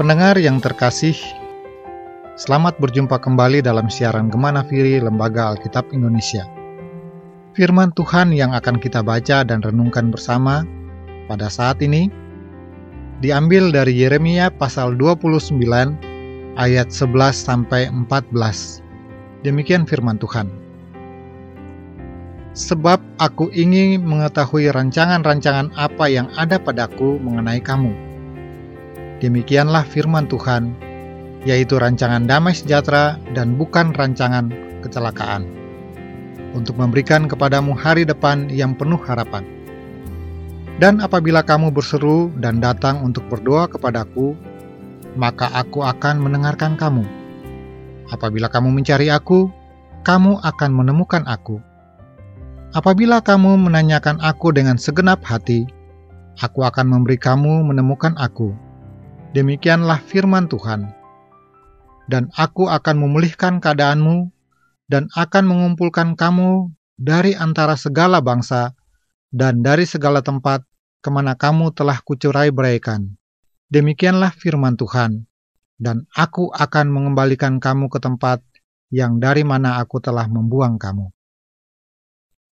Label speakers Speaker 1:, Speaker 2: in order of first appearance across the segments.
Speaker 1: Pendengar yang terkasih, selamat berjumpa kembali dalam siaran Gemana Firi Lembaga Alkitab Indonesia. Firman Tuhan yang akan kita baca dan renungkan bersama pada saat ini diambil dari Yeremia pasal 29 ayat 11 sampai 14. Demikian firman Tuhan. Sebab aku ingin mengetahui rancangan-rancangan apa yang ada padaku mengenai kamu Demikianlah firman Tuhan, yaitu rancangan damai sejahtera dan bukan rancangan kecelakaan, untuk memberikan kepadamu hari depan yang penuh harapan. Dan apabila kamu berseru dan datang untuk berdoa kepadaku, maka aku akan mendengarkan kamu. Apabila kamu mencari aku, kamu akan menemukan aku. Apabila kamu menanyakan aku dengan segenap hati, aku akan memberi kamu menemukan aku Demikianlah firman Tuhan. Dan aku akan memulihkan keadaanmu dan akan mengumpulkan kamu dari antara segala bangsa dan dari segala tempat ke mana kamu telah kucurai beraikan. Demikianlah firman Tuhan, dan aku akan mengembalikan kamu ke tempat yang dari mana aku telah membuang kamu.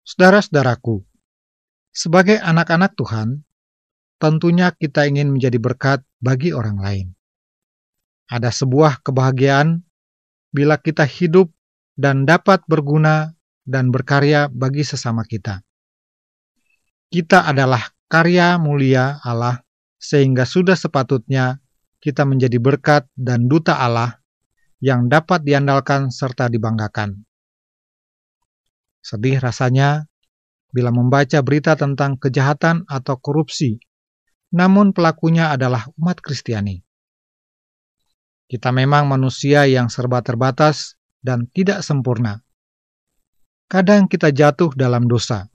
Speaker 1: Saudara-saudaraku, sebagai anak-anak Tuhan, tentunya kita ingin menjadi berkat bagi orang lain. Ada sebuah kebahagiaan bila kita hidup dan dapat berguna dan berkarya bagi sesama kita. Kita adalah karya mulia Allah, sehingga sudah sepatutnya kita menjadi berkat dan duta Allah yang dapat diandalkan serta dibanggakan. Sedih rasanya bila membaca berita tentang kejahatan atau korupsi namun pelakunya adalah umat Kristiani. Kita memang manusia yang serba terbatas dan tidak sempurna. Kadang kita jatuh dalam dosa,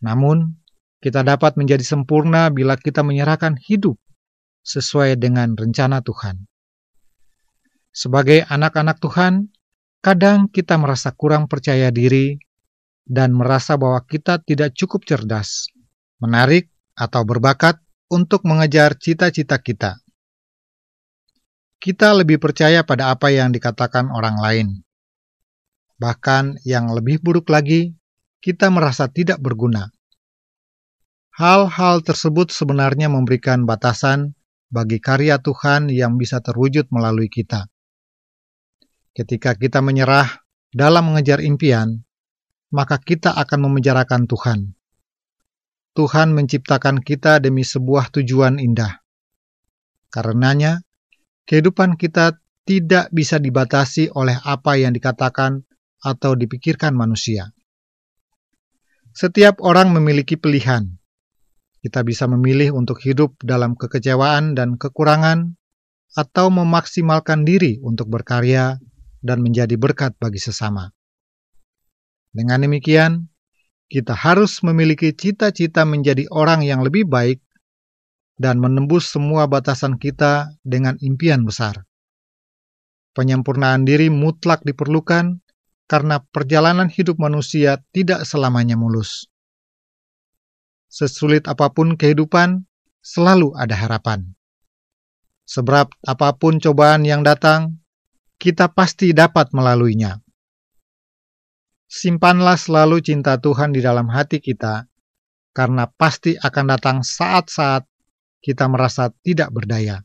Speaker 1: namun kita dapat menjadi sempurna bila kita menyerahkan hidup sesuai dengan rencana Tuhan. Sebagai anak-anak Tuhan, kadang kita merasa kurang percaya diri dan merasa bahwa kita tidak cukup cerdas, menarik, atau berbakat untuk mengejar cita-cita kita. Kita lebih percaya pada apa yang dikatakan orang lain. Bahkan yang lebih buruk lagi, kita merasa tidak berguna. Hal-hal tersebut sebenarnya memberikan batasan bagi karya Tuhan yang bisa terwujud melalui kita. Ketika kita menyerah dalam mengejar impian, maka kita akan memenjarakan Tuhan. Tuhan menciptakan kita demi sebuah tujuan indah. Karenanya, kehidupan kita tidak bisa dibatasi oleh apa yang dikatakan atau dipikirkan manusia. Setiap orang memiliki pilihan. Kita bisa memilih untuk hidup dalam kekecewaan dan kekurangan, atau memaksimalkan diri untuk berkarya dan menjadi berkat bagi sesama. Dengan demikian, kita harus memiliki cita-cita menjadi orang yang lebih baik dan menembus semua batasan kita dengan impian besar. Penyempurnaan diri mutlak diperlukan karena perjalanan hidup manusia tidak selamanya mulus. Sesulit apa pun kehidupan, selalu ada harapan. Seberat apa pun cobaan yang datang, kita pasti dapat melaluinya simpanlah selalu cinta Tuhan di dalam hati kita, karena pasti akan datang saat-saat kita merasa tidak berdaya.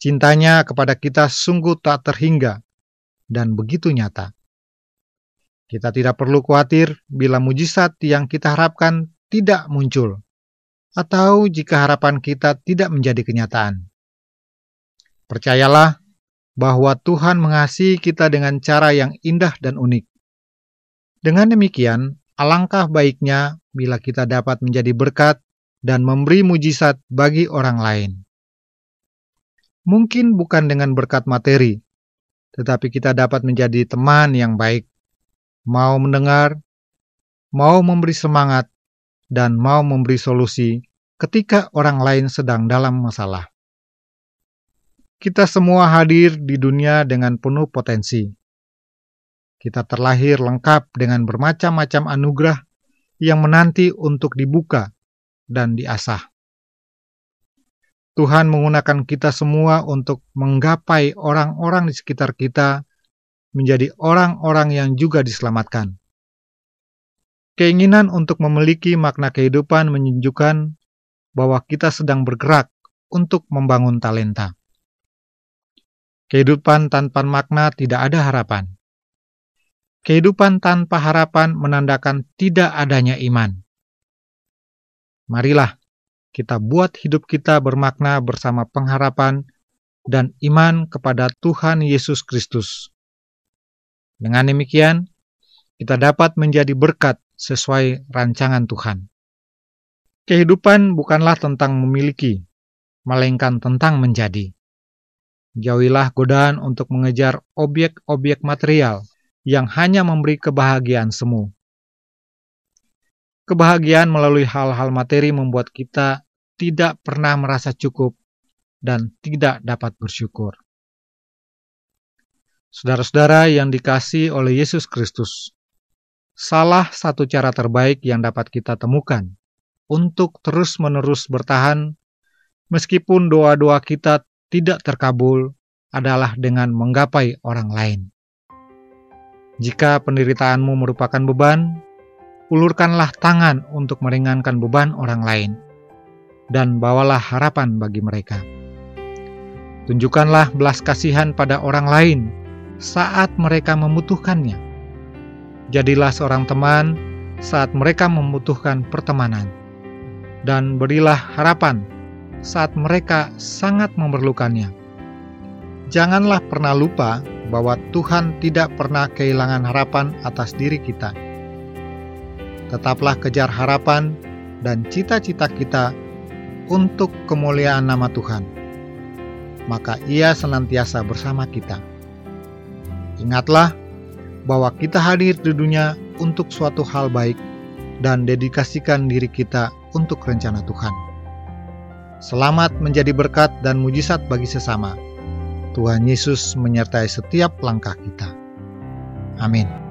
Speaker 1: Cintanya kepada kita sungguh tak terhingga dan begitu nyata. Kita tidak perlu khawatir bila mujizat yang kita harapkan tidak muncul, atau jika harapan kita tidak menjadi kenyataan. Percayalah bahwa Tuhan mengasihi kita dengan cara yang indah dan unik. Dengan demikian, alangkah baiknya bila kita dapat menjadi berkat dan memberi mujizat bagi orang lain. Mungkin bukan dengan berkat materi, tetapi kita dapat menjadi teman yang baik, mau mendengar, mau memberi semangat, dan mau memberi solusi ketika orang lain sedang dalam masalah. Kita semua hadir di dunia dengan penuh potensi. Kita terlahir lengkap dengan bermacam-macam anugerah yang menanti untuk dibuka dan diasah. Tuhan menggunakan kita semua untuk menggapai orang-orang di sekitar kita menjadi orang-orang yang juga diselamatkan. Keinginan untuk memiliki makna kehidupan menunjukkan bahwa kita sedang bergerak untuk membangun talenta. Kehidupan tanpa makna tidak ada harapan. Kehidupan tanpa harapan menandakan tidak adanya iman. Marilah kita buat hidup kita bermakna bersama pengharapan dan iman kepada Tuhan Yesus Kristus. Dengan demikian, kita dapat menjadi berkat sesuai rancangan Tuhan. Kehidupan bukanlah tentang memiliki, melainkan tentang menjadi. Jauhilah godaan untuk mengejar objek-objek material yang hanya memberi kebahagiaan semu. Kebahagiaan melalui hal-hal materi membuat kita tidak pernah merasa cukup dan tidak dapat bersyukur. Saudara-saudara yang dikasih oleh Yesus Kristus, salah satu cara terbaik yang dapat kita temukan untuk terus-menerus bertahan, meskipun doa-doa kita tidak terkabul adalah dengan menggapai orang lain. Jika penderitaanmu merupakan beban, ulurkanlah tangan untuk meringankan beban orang lain, dan bawalah harapan bagi mereka. Tunjukkanlah belas kasihan pada orang lain saat mereka membutuhkannya. Jadilah seorang teman saat mereka membutuhkan pertemanan, dan berilah harapan saat mereka sangat memerlukannya. Janganlah pernah lupa bahwa Tuhan tidak pernah kehilangan harapan atas diri kita. Tetaplah kejar harapan dan cita-cita kita untuk kemuliaan nama Tuhan. Maka Ia senantiasa bersama kita. Ingatlah bahwa kita hadir di dunia untuk suatu hal baik dan dedikasikan diri kita untuk rencana Tuhan. Selamat menjadi berkat dan mujizat bagi sesama. Tuhan Yesus menyertai setiap langkah kita. Amin.